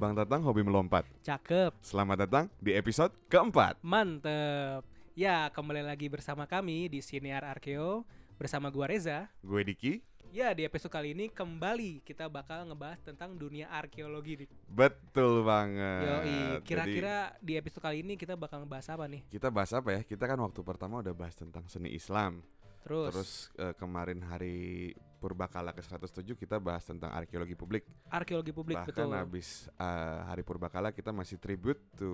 Bang Tatang hobi melompat. Cakep, Selamat datang di episode keempat. mantep. Ya, kembali lagi bersama kami di Siniar Arkeo bersama gua Reza. Gue Diki. Ya, di episode kali ini kembali kita bakal ngebahas tentang dunia arkeologi. Dik. Betul banget. Yoi, Jadi, kira-kira di episode kali ini kita bakal ngebahas apa nih? kita bahas apa ya? Kita kan waktu pertama udah bahas tentang seni Islam. Terus, Terus eh, kemarin hari Purbakala ke-107 kita bahas tentang arkeologi publik. arkeologi publik Bahkan betul. habis eh, hari Purbakala kita masih tribute to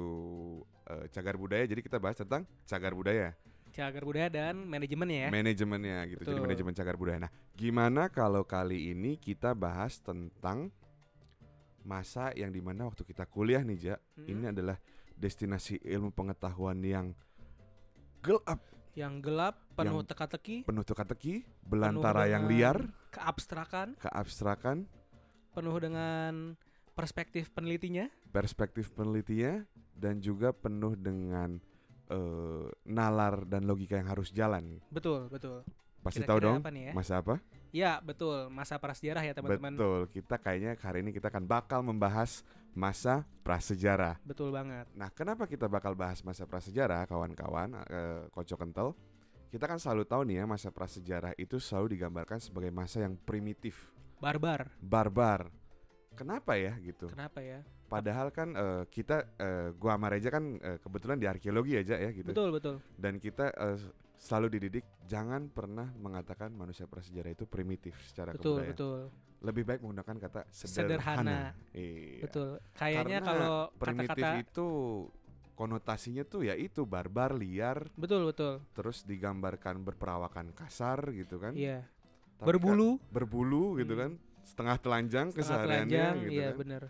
eh, cagar budaya. Jadi kita bahas tentang cagar budaya. Cagar budaya dan manajemennya ya. manajemennya gitu. Jadi Betul. manajemen cagar budaya. Nah, gimana kalau kali ini kita bahas tentang masa yang di mana waktu kita kuliah nih, Ja, Mm, ini adalah destinasi ilmu pengetahuan yang gelap, yang gelap, penuh teka-teki, penuh teka-teki, belantara yang liar, keabstrakan, keabstrakan, penuh dengan perspektif penelitinya. perspektif penelitinya, dan juga penuh dengan eh, nalar dan logika yang harus jalan. Betul, betul. Pasti tahu dong apa nih ya? masa apa? Ya, betul. Masa prasejarah ya, teman-teman. Betul. Kita kayaknya hari ini kita akan bakal membahas masa prasejarah. Betul banget. Nah, kenapa kita bakal bahas masa prasejarah, kawan-kawan, eh, kocok kental? Kita kan selalu tahu nih ya, masa prasejarah itu selalu digambarkan sebagai masa yang primitif, Barbar. barbar. Kenapa ya gitu? Kenapa ya? Padahal kan eh, kita, eh, gua sama Reja kan eh, kebetulan di arkeologi aja ya gitu. Betul, betul. Dan kita eh, selalu dididik jangan pernah mengatakan manusia prasejarah itu primitif secara Betul, kebudayaan. betul. Lebih baik menggunakan kata Sederhana. sederhana. Iya. Betul. Kayaknya Karena kalau primitif kata-kata itu konotasinya tuh ya itu barbar, liar, Betul, betul. terus digambarkan berperawakan kasar gitu kan. Iya. Tapi Berbulu, kan- berbulu gitu Hmm. kan. Setengah telanjang setengah kesehariannya telanjang, gitu iya kan. bener.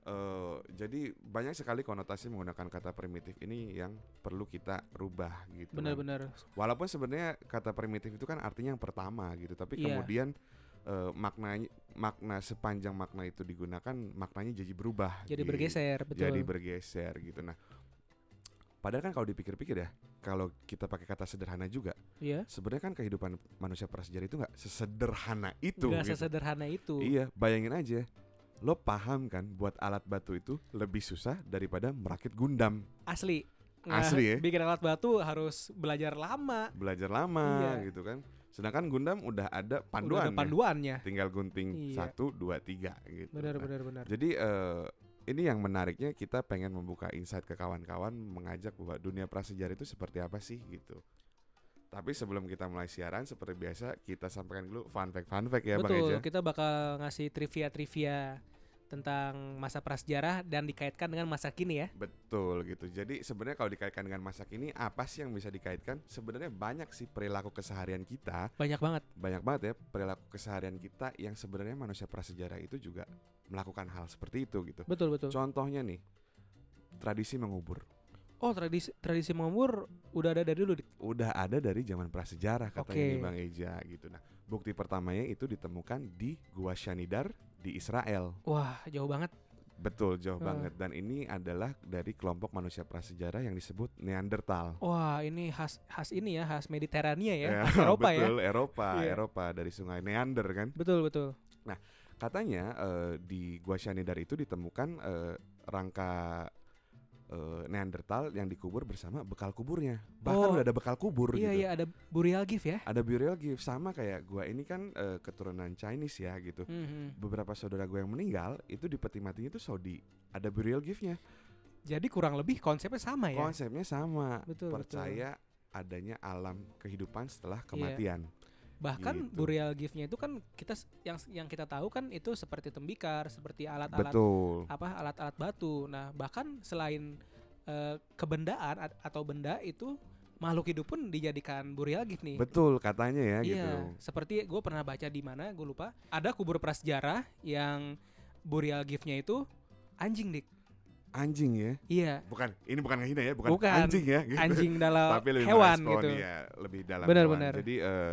Eh, jadi banyak sekali konotasi menggunakan kata primitif ini yang perlu kita rubah gitu. kan. Bener-bener. Walaupun sebenarnya kata primitif itu kan artinya yang pertama gitu, tapi Iya. kemudian eh, maknanya makna sepanjang makna itu digunakan maknanya jadi berubah. Jadi gitu. bergeser, betul. Jadi bergeser gitu. Nah, padahal kan kalau dipikir-pikir ya, kalau kita pakai kata sederhana juga, Iya. sebenarnya kan kehidupan manusia prasejarah itu nggak sesederhana itu. Nggak gitu. sesederhana itu. Iya, bayangin aja. Lo paham kan buat alat batu itu lebih susah daripada merakit Gundam. Asli. Asli ya? Bikin alat batu harus belajar lama. Belajar lama Iya. gitu kan. Sedangkan Gundam udah ada Udah panduan. ada panduannya. Tinggal gunting Iya. satu, dua, tiga gitu. Bener, Nah, bener, bener. Jadi eh, ini yang menariknya kita pengen membuka insight ke kawan-kawan mengajak bahwa dunia prasejarah itu seperti apa sih gitu. Tapi sebelum kita mulai siaran seperti biasa kita sampaikan dulu fun fact fun fact ya Bang Betul, Eja. kita bakal ngasih trivia-trivia tentang masa prasejarah dan dikaitkan dengan masa kini ya. Betul gitu. Jadi sebenarnya kalau dikaitkan dengan masa kini apa sih yang bisa dikaitkan? Sebenarnya banyak sih perilaku keseharian kita, Banyak banget. banyak banget ya perilaku keseharian kita yang sebenarnya manusia prasejarah itu juga melakukan hal seperti itu gitu. Betul, betul. Contohnya nih tradisi mengubur. Oh, tradisi tradisi mengubur udah ada dari dulu. Udah ada dari zaman prasejarah katanya nih Bang Eja gitu. Nah, bukti pertamanya itu ditemukan di Gua Shanidar di Israel. Wah, jauh banget. Betul, jauh Hmm. banget dan ini adalah dari kelompok manusia prasejarah yang disebut Neanderthal. Wah, ini khas khas ini ya, khas Mediterania ya, Ya, khas Eropa ya. betul, Eropa, Iya. Eropa dari Sungai Neander kan. Betul, betul. Katanya eh, di Gua Shanidar itu ditemukan eh, rangka eh, Neanderthal yang dikubur bersama bekal kuburnya. Bahkan Oh. udah ada bekal kubur Iya, gitu. iya ada burial gift ya. Ada burial gift sama kayak gua ini kan eh, keturunan Chinese ya gitu. Mhm. Beberapa saudara gue yang meninggal itu di peti matinya itu Saudi. Ada burial giftnya. Jadi kurang lebih konsepnya sama ya. Konsepnya sama. Betul, Percaya adanya alam kehidupan setelah kematian. Bahkan Gitu. burial gift-nya itu kan kita yang yang kita tahu kan itu seperti tembikar, seperti alat-alat Betul. apa alat-alat batu. Nah, bahkan selain eh, kebendaan atau benda itu makhluk hidup pun dijadikan burial gift nih. Betul katanya ya iya, gitu. seperti gue pernah baca di mana, gue lupa. Ada kubur prasejarah yang burial gift-nya itu anjing dik. Anjing ya. Iya, Bukan, ini bukan ngehina ya, bukan, Bukan. anjing ya. gitu. anjing dalam Tapi lebih hewan gitu. iya, lebih dalam Benar, hewan. benar. Jadi eh,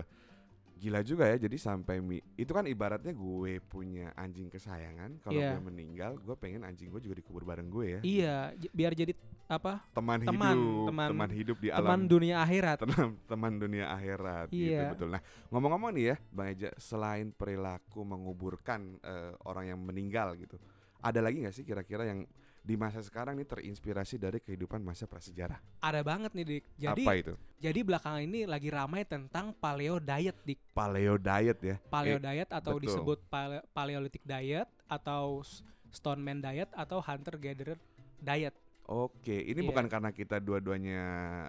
gila juga ya. Jadi sampai mi itu kan ibaratnya gue punya anjing kesayangan. Kalau Iya. gue meninggal, gue pengen anjing gue juga dikubur bareng gue ya. Iya, j- biar jadi apa? Teman, Teman, hidup, teman- teman hidup di Teman alam dunia akhirat. teman teman dunia akhirat gitu Iya. betul. Nah ngomong-ngomong nih ya, bang Eja, selain perilaku menguburkan eh, orang yang meninggal gitu, ada lagi nggak sih kira-kira yang di masa sekarang nih terinspirasi dari kehidupan masa prasejarah? Ada banget nih Dik. Jadi Apa itu? jadi belakangan ini lagi ramai tentang paleo diet Dik. Paleo diet ya. Paleo Eh, diet atau betul. disebut pale- paleolithic diet atau s- stoneman diet atau hunter gatherer diet. Oke, ini Iya. bukan karena kita dua-duanya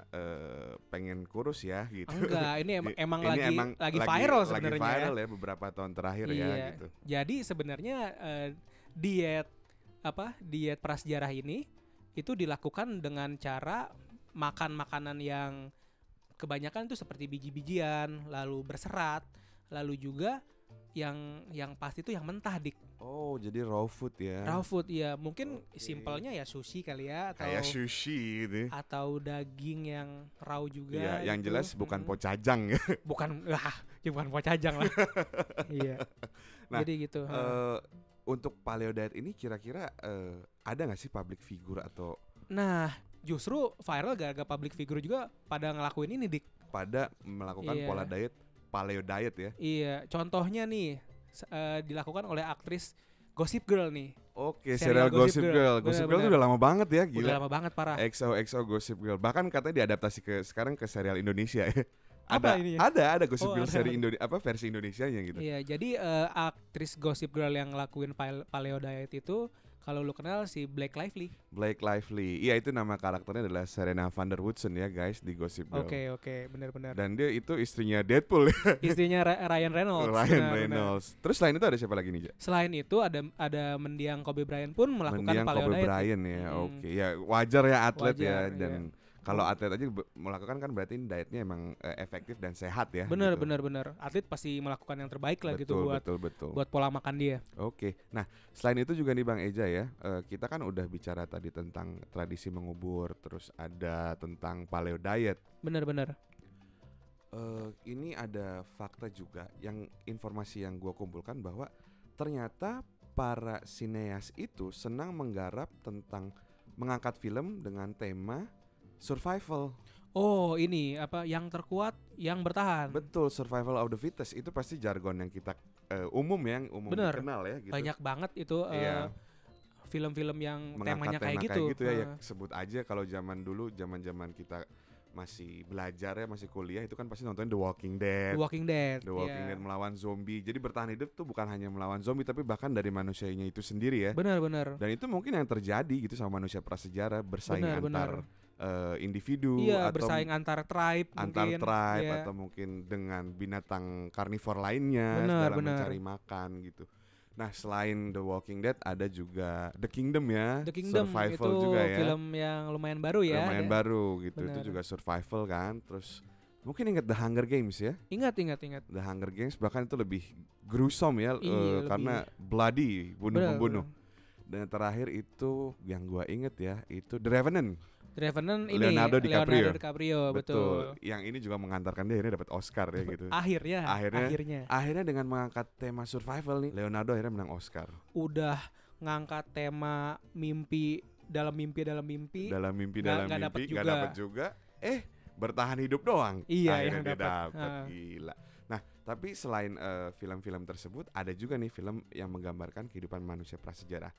eh, pengen kurus ya gitu. Enggak, ini em- emang ini lagi emang lagi viral lagi sebenarnya. viral ya beberapa tahun terakhir ya Iya. gitu. Jadi sebenarnya eh, diet apa? Diet prasejarah ini itu dilakukan dengan cara makan makanan yang kebanyakan itu seperti biji-bijian, lalu berserat, lalu juga yang yang pasti itu yang mentah dik Oh, jadi raw food ya. raw food ya mungkin Oke. simpelnya ya sushi kali ya atau Kayak sushi gitu. atau daging yang raw juga Iya, yang gitu. jelas bukan Mm. pocajang ya. bukan wah ya bukan pocajang lah iya Nah, jadi gitu ha. Untuk paleo diet ini kira-kira eh, ada nggak sih public figure atau nah justru viral gara-gara public figure juga pada ngelakuin ini dik pada melakukan Iya. pola diet paleo diet ya? iya contohnya nih eh, dilakukan oleh aktris Gossip Girl nih Oke, Serial serial Gossip Gossip Girl. Girl. Gossip Girl Bener-bener. tuh udah lama banget ya, udah gila. lama banget parah XO XO Gossip Girl. Bahkan katanya diadaptasi ke sekarang ke serial Indonesia ya. Apa ada, ini ya? ada, ada Gossip Oh, Girl ada. seri Indone apa versi Indonesianya gitu. Iya, jadi eh, aktris Gossip Girl yang ngelakuin pal- paleo diet itu kalau lu kenal si Blake Lively. Blake Lively. Iya, itu nama karakternya adalah Serena Van der Woodsen ya, guys, di Gossip Girl. Oke, oke, benar-benar. Dan dia itu istrinya Deadpool ya, Istrinya Ra- Ryan Reynolds. Ryan. Reynolds. Terus selain itu ada siapa lagi nih, Ja? Selain itu ada ada mendiang Kobe Bryant pun melakukan Mendiang paleo Kobe diet. Bryant ya. Mm. Oke, ya wajar ya atlet ya Wajar, dan iya. Kalau atlet aja melakukan kan berarti dietnya emang eh, efektif dan sehat ya. Bener, gitu. bener, bener. Atlet pasti melakukan yang terbaik lah betul, gitu buat betul, betul. buat pola makan dia. Oke, nah selain itu juga nih Bang Eja ya, eh, kita kan udah bicara tadi tentang tradisi mengubur, terus ada tentang paleo diet. Bener-bener. Eh, ini ada fakta juga yang informasi yang gua kumpulkan bahwa ternyata para sineas itu senang menggarap tentang mengangkat film dengan tema survival. Oh, ini apa yang terkuat yang bertahan. Betul, survival of the fittest itu pasti jargon yang kita eh, umum ya, yang umum Bener. dikenal ya gitu. Banyak banget itu eh, Iya. film-film yang mengangkat temanya kayak tema gitu. ya, ya Heeh. sebut aja kalau zaman dulu zaman-zaman kita masih belajar ya masih kuliah itu kan pasti nonton The Walking Dead The Walking Dead. The Walking iya. Dead melawan zombie jadi bertahan hidup tuh bukan hanya melawan zombie tapi bahkan dari manusianya itu sendiri ya Benar-benar. dan itu mungkin yang terjadi gitu sama manusia prasejarah bersaing Benar, antar eh, individu Iya, atau bersaing antar tribe antar mungkin. tribe Iya. atau mungkin dengan binatang karnivor lainnya Benar, dalam mencari makan gitu. Nah selain The Walking Dead ada juga The Kingdom ya, The Kingdom survival itu juga ya, film yang lumayan baru ya. lumayan Dia- baru gitu. Benar. Itu juga survival kan. Terus mungkin ingat The Hunger Games ya, Ingat, ingat, ingat. The Hunger Games bahkan itu lebih gruesome ya, Iya, eh, lebih. karena bloody, bunuh Benar, membunuh. benar. Dan yang terakhir itu yang gua inget ya, itu The Revenant. The Revenant ini Leonardo DiCaprio. Leonardo DiCaprio, betul. Yang ini juga mengantarkan dia ini dapat Oscar ya gitu. Akhirnya, Akhirnya- akhirnya Akhirnya dengan mengangkat tema survival nih, Leonardo akhirnya menang Oscar. udah ngangkat tema mimpi dalam mimpi dalam mimpi. Dalam mimpi dalam dapet mimpi nggak juga. dapat juga. Eh, bertahan hidup doang. Iya, akhirnya yang dia dapat. Ha. Gila. Nah, tapi selain eh, film-film tersebut ada juga nih film yang menggambarkan kehidupan manusia prasejarah.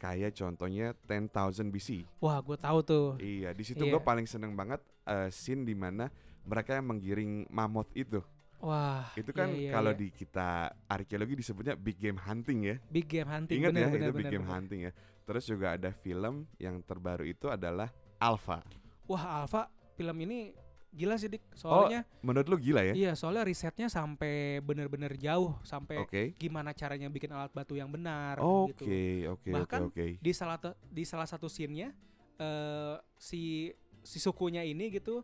Kayak contohnya 10,000 BC. Wah, gue tahu tuh. Iya, di situ Iya. gue paling seneng banget eh, scene di mana mereka yang menggiring mammoth itu. Wah, Itu kan iya, iya, kalau iya. di kita arkeologi disebutnya big game hunting ya. big game hunting. Ingat bener, ya bener, itu big bener, game bener. hunting ya. Terus juga ada film yang terbaru itu adalah Alpha. Wah, Alpha film ini gila sih dik. Oh, Soalnya Menurut lu gila ya? iya, soalnya risetnya sampai bener-bener jauh sampai Oke. gimana caranya bikin alat batu yang benar Oke, gitu. oke, oke, Bahkan oke. Di salah di salah satu scene-nya eh si si sukunya ini gitu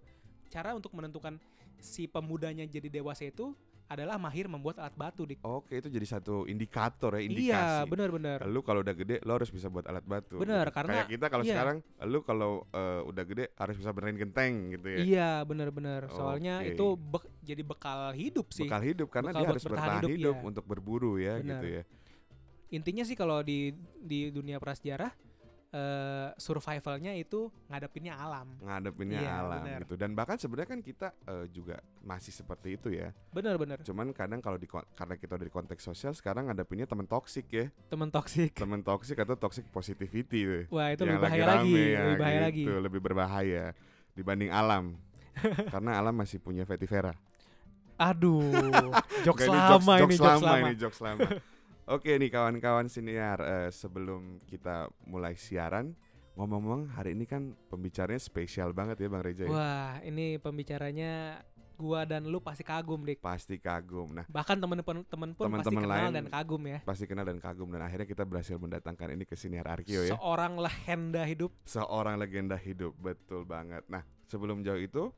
cara untuk menentukan si pemudanya jadi dewasa itu adalah mahir membuat alat batu dik. Oke, itu jadi satu indikator ya, indikasi. Iya, benar-benar. Lu kalau udah gede, lo harus bisa buat alat batu. Bener, gitu. karena- kayak kita kalau iya. sekarang, lu kalau eh, udah gede harus bisa benerin genteng gitu ya. Iya, benar-benar. Soalnya Oke. itu bek- jadi bekal hidup sih. Bekal hidup karena Bekal dia harus bertahan bertahan hidup, hidup, iya. untuk berburu ya Benar. gitu ya. Intinya sih kalau di di dunia prasejarah eh, survivalnya itu ngadepinnya alam. ngadepinnya Iya, alam bener. gitu dan bahkan sebenarnya kan kita eh, juga masih seperti itu ya Bener-bener. cuman kadang kalau di karena kita dari konteks sosial sekarang ngadepinnya temen toksik ya Temen toksik. temen toksik atau toxic positivity tuh Wah itu yang lebih bahaya lagi, rame ya, lebih bahaya lagi. gitu, lebih berbahaya dibanding alam karena alam masih punya Fetty Vera Aduh, jokes lama ini, jokes, lama. ini jokes lama oke nih kawan-kawan siniar eh, sebelum kita mulai siaran ngomong-ngomong hari ini kan pembicaranya spesial banget ya bang Reja ya? Wah, ini pembicaranya gua dan lu pasti kagum, Dik. pasti kagum nah Bahkan temen-temen temen pun pasti Temen-temen kenal lain dan kagum ya. pasti kenal dan kagum dan akhirnya kita berhasil mendatangkan ini ke siniar Arkio ya Seorang legenda hidup. seorang legenda hidup betul banget nah sebelum jauh itu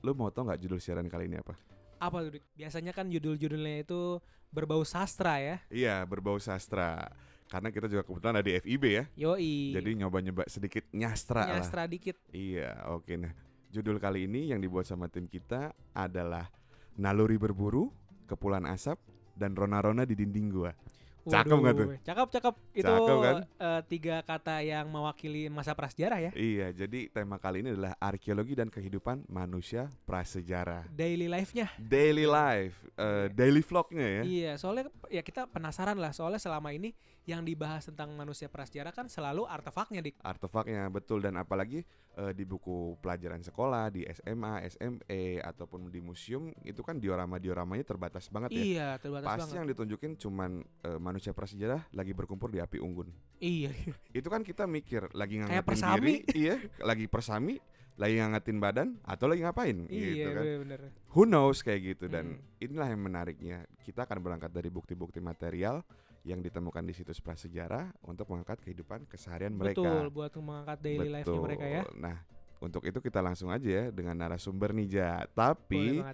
lu mau tau nggak judul siaran kali ini apa Apa tuh, Dik? Biasanya kan judul-judulnya itu berbau sastra ya. iya berbau sastra karena kita juga kebetulan ada di FIB ya Yoi. jadi nyoba-nyoba sedikit nyastra lah nyastra dikit. iya oke nah judul kali ini yang dibuat sama tim kita adalah naluri berburu kepulan asap dan rona-rona di dinding gua Cakep nggak tuh? Waduh, Cakep, cakep. Itu Cakep kan? eh, tiga kata yang mewakili masa prasejarah ya. Iya, jadi tema kali ini adalah arkeologi dan kehidupan manusia prasejarah. Daily life-nya. Daily life, eh, daily vlognya ya. Iya, soalnya ya kita penasaran lah. Soalnya selama ini yang dibahas tentang manusia prasejarah kan selalu artefaknya, Dik. Artefaknya betul dan apalagi eh, di buku pelajaran sekolah, di SMA, SME ataupun di museum itu kan diorama-dioramanya terbatas banget ya. Iya, terbatas Pasti banget. yang ditunjukin cuman eh, manusia prasejarah lagi berkumpul di api unggun. Iya. Itu kan kita mikir lagi Kayak ngangetin persami. diri, iya, lagi persami, lagi ngangetin badan atau lagi ngapain gitu iya, kan. bener. who knows kayak gitu dan Mm. inilah yang menariknya kita akan berangkat dari bukti-bukti material yang ditemukan di situs prasejarah untuk mengangkat kehidupan keseharian mereka Betul, buat mengangkat daily life-nya mereka ya. nah untuk itu kita langsung aja ya dengan narasumber nih Ja tapi.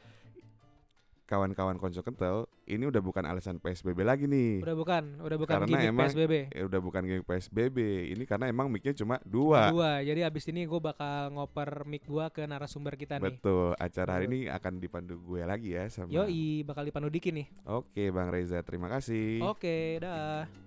Kawan-kawan konco kental ini udah bukan alasan PSBB lagi nih Udah bukan, udah bukan Karena gimmick emang PSBB. Eh, udah bukan geng PSBB ini karena emang mic-nya cuma dua Dua. Jadi abis ini gue bakal ngoper mic gua ke narasumber kita nih. betul acara hari ini akan dipandu gue lagi ya sama Yoi, bakal dipandu Diki nih. oke Bang Reza terima kasih Oke, dah.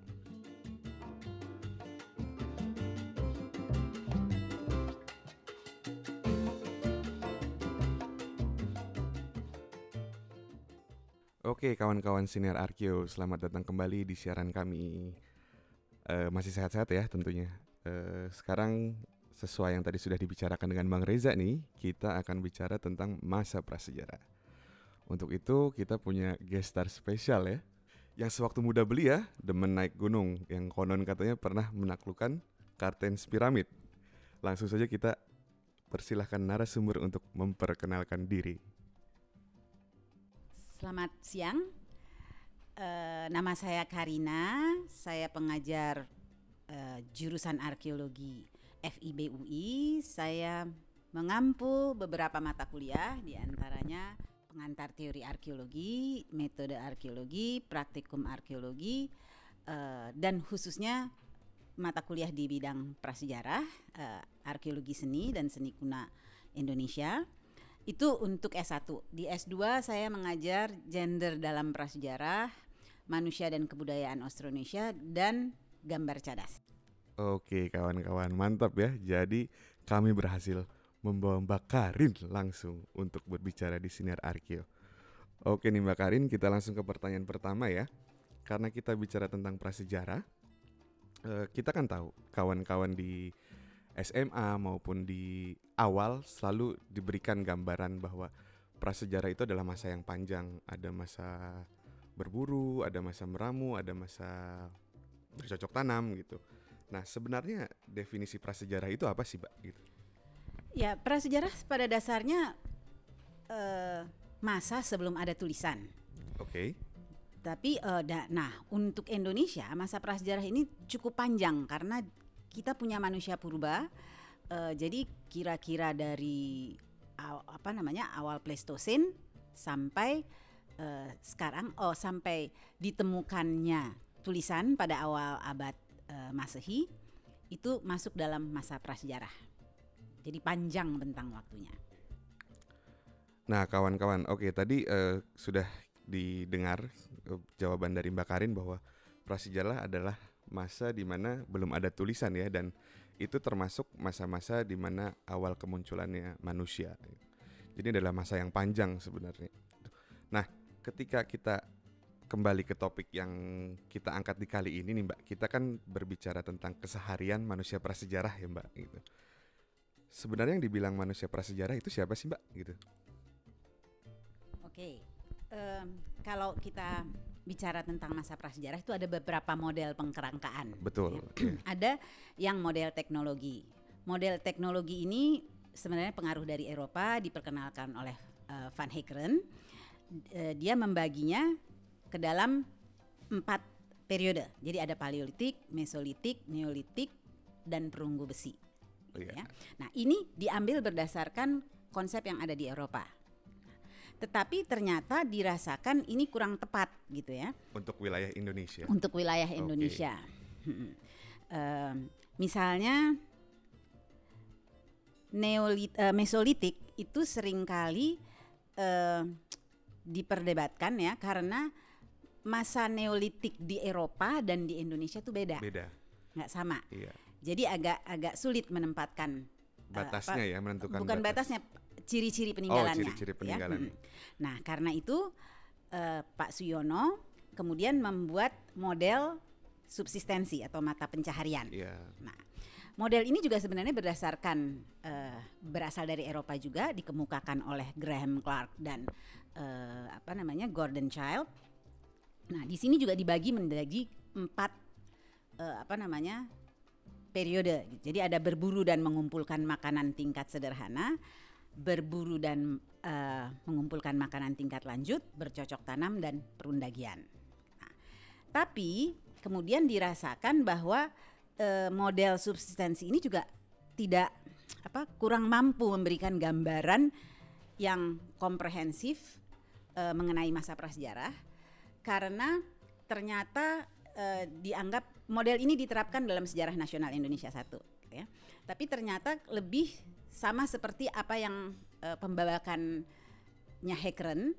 Oke kawan-kawan senior Arkeo, selamat datang kembali di siaran kami. Eh, masih sehat-sehat ya tentunya. Eh, sekarang sesuai yang tadi sudah dibicarakan dengan Bang Reza nih, kita akan bicara tentang masa prasejarah. Untuk itu kita punya guest star spesial ya, yang sewaktu muda belia demen naik gunung, yang konon katanya pernah menaklukkan Kartens Piramid. Langsung saja kita persilahkan narasumber untuk memperkenalkan diri. Selamat siang. Eh, nama saya Karina. Saya pengajar eh, jurusan arkeologi FIB UI. Saya mengampu beberapa mata kuliah, di antaranya pengantar teori arkeologi, metode arkeologi, praktikum arkeologi, eh, dan khususnya mata kuliah di bidang prasejarah, arkeologi seni dan seni kuna Indonesia. Itu untuk S1. Di S2 saya mengajar gender dalam prasejarah, manusia dan kebudayaan Austronesia dan gambar cadas. Oke kawan-kawan mantap ya Jadi kami berhasil membawa Mbak Karin langsung untuk berbicara di Sinar Arkeo Oke nih Mbak Karin kita langsung ke pertanyaan pertama ya Karena kita bicara tentang prasejarah eh, Kita kan tahu kawan-kawan di SMA maupun di awal selalu diberikan gambaran bahwa prasejarah itu adalah masa yang panjang Ada masa berburu, ada masa meramu, ada masa bercocok tanam gitu Nah, sebenarnya definisi prasejarah itu apa sih, Mbak? Gitu. Ya, prasejarah pada dasarnya eh, masa sebelum ada tulisan. Oke. Tapi eh, da- nah, untuk Indonesia masa prasejarah ini cukup panjang karena kita punya manusia purba. eh, jadi kira-kira dari aw- apa namanya awal Pleistosen sampai eh, sekarang, oh sampai ditemukannya tulisan pada awal abad eh, Masehi itu masuk dalam masa prasejarah. Jadi panjang bentang waktunya. Nah, kawan-kawan, oke tadi eh, sudah didengar jawaban dari Mbak Karin bahwa prasejarah adalah masa di mana belum ada tulisan ya dan itu termasuk masa-masa di mana awal kemunculannya manusia. Jadi adalah masa yang panjang sebenarnya. Nah, ketika kita kembali ke topik yang kita angkat di kali ini nih Mbak, kita kan berbicara tentang keseharian manusia prasejarah ya Mbak gitu. Sebenarnya yang dibilang manusia prasejarah itu siapa sih Mbak gitu? Oke, em, kalau kita bicara tentang masa prasejarah itu ada beberapa model pengkerangkaan. Betul. Ya. iya. Ada yang model teknologi. Model teknologi ini sebenarnya pengaruh dari Eropa diperkenalkan oleh eh, Van Heekeren. Eh, dia membaginya ke dalam empat periode. Jadi ada Paleolitik, Mesolitik, Neolitik, dan perunggu besi. Oh, iya. ya. Nah ini diambil berdasarkan konsep yang ada di Eropa. Tetapi ternyata dirasakan ini kurang tepat gitu ya Untuk wilayah Indonesia. untuk wilayah. Indonesia. Mm-mm. Em, misalnya neolit eh, Mesolitik itu sering kali eh, diperdebatkan ya karena masa Neolitik di Eropa dan di Indonesia tuh beda, Beda. nggak sama. Iya. Jadi agak agak sulit menempatkan eh, Batasnya apa- ya menentukan bukan batas. batasnya ciri-ciri peninggalannya. ciri-ciri ya. peninggalannya. Mm. Nah, karena itu eh, Pak Suyono kemudian membuat model subsistensi atau mata pencaharian. Iya. Nah, model ini juga sebenarnya berdasarkan eh, berasal dari Eropa juga dikemukakan oleh Graham Clark dan eh, apa namanya Gordon Child. Nah, di sini juga dibagi menjadi empat eh, apa namanya periode. Jadi ada berburu dan mengumpulkan makanan tingkat sederhana, berburu dan eh, mengumpulkan makanan tingkat lanjut, bercocok tanam dan perundagian. Nah, tapi kemudian dirasakan bahwa eh, model subsistensi ini juga tidak apa kurang mampu memberikan gambaran yang komprehensif eh, mengenai masa prasejarah karena ternyata eh, dianggap model ini diterapkan dalam sejarah nasional Indonesia satu gitu ya. Tapi ternyata lebih sama seperti apa yang eh, pembawakannya Hekeren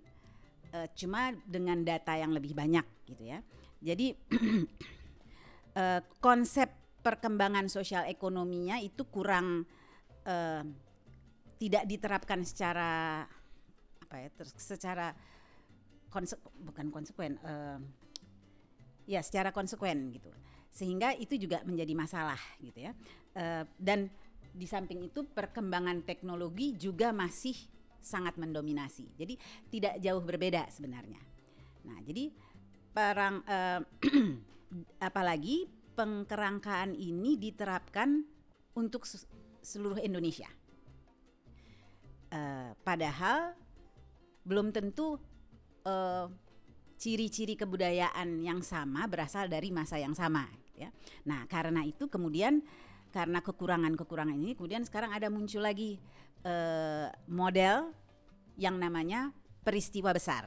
eh, cuma dengan data yang lebih banyak gitu ya. Jadi eh, konsep perkembangan sosial ekonominya itu kurang eh, tidak diterapkan secara apa ya ter- secara konse- bukan konsekuen eh, ya secara konsekuen gitu sehingga itu juga menjadi masalah gitu ya Eh, dan di samping itu perkembangan teknologi juga masih sangat mendominasi. Jadi tidak jauh berbeda sebenarnya. Nah jadi perang eh, apalagi pengkerangkaan ini diterapkan untuk se- seluruh Indonesia. Eh, padahal belum tentu eh, ciri-ciri kebudayaan yang sama berasal dari masa yang sama ya. Nah, karena itu kemudian karena kekurangan-kekurangan ini kemudian sekarang ada muncul lagi eh, model yang namanya peristiwa besar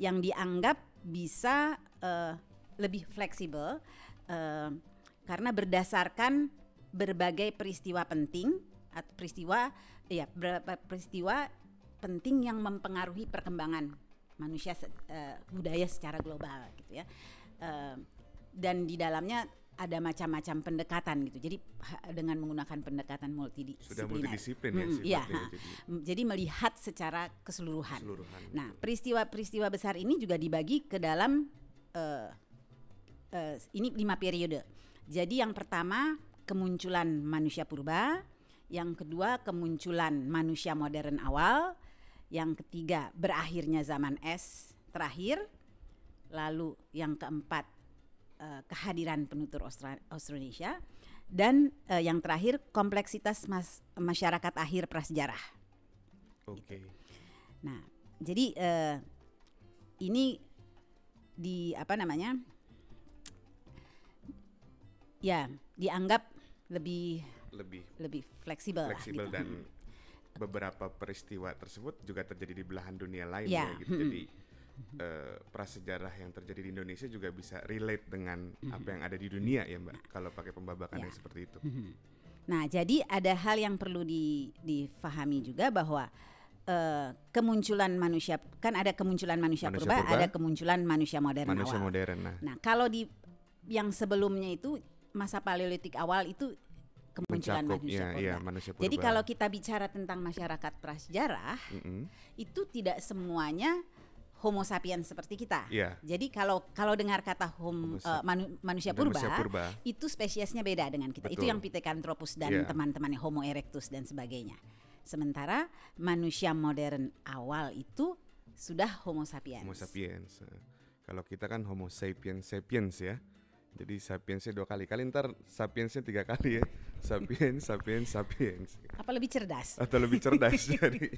yang dianggap bisa eh, lebih fleksibel eh, karena berdasarkan berbagai peristiwa penting atau peristiwa ya peristiwa penting yang mempengaruhi perkembangan manusia eh, budaya secara global gitu ya. Eh, dan di dalamnya ada macam-macam pendekatan gitu. Jadi dengan menggunakan pendekatan multidisipliner Sudah multidisiplin ya Mm, iya, ya, ha. jadi. Jadi melihat secara keseluruhan. Keseluruhan. Nah, peristiwa-peristiwa besar ini juga dibagi ke dalam eh, eh, ini lima periode. Jadi yang pertama kemunculan manusia purba, yang kedua kemunculan manusia modern awal, yang ketiga berakhirnya zaman es terakhir, lalu yang keempat eh, kehadiran penutur Austra- Austronesia, dan eh, yang terakhir kompleksitas mas- masyarakat akhir prasejarah. Oke. Nah, jadi eh, ini di apa namanya? Ya, dianggap lebih Lebih lebih fleksibel, lah fleksibel gitu. dan beberapa peristiwa tersebut juga terjadi di belahan dunia lain Ya, ya gitu. Jadi eh, prasejarah yang terjadi di Indonesia juga bisa relate dengan apa yang ada di dunia ya Mbak. Kalau pakai pembabakan Ya. yang seperti itu. Nah, jadi ada hal yang perlu di, difahami juga bahwa eh, kemunculan manusia kan ada kemunculan manusia, Manusia purba, purba, ada kemunculan manusia modern Manusia awal. modern nah. Nah, kalau di yang sebelumnya itu masa paleolitik awal itu kemunculan Mencakup, manusia ya, purba. iya, manusia Jadi purba. kalau kita bicara tentang masyarakat prasejarah Mm-mm. itu tidak semuanya Homo sapiens seperti kita. Iya. Jadi kalau kalau dengar kata hom, eh, sap- manu- manusia purba, Manusia purba. itu spesiesnya beda dengan kita. Itu Betul. yang Pithecanthropus dan Iya. teman-temannya Homo erectus dan sebagainya. Sementara manusia modern awal itu sudah Homo sapiens. Homo sapiens. Eh, Kalau kita kan Homo sapiens sapiens ya. Jadi sapiensnya dua kali. Kali ntar sapiensnya tiga kali ya. Sapiens, sapiens, sapiens. Apa lebih cerdas? Atau lebih cerdas jadi.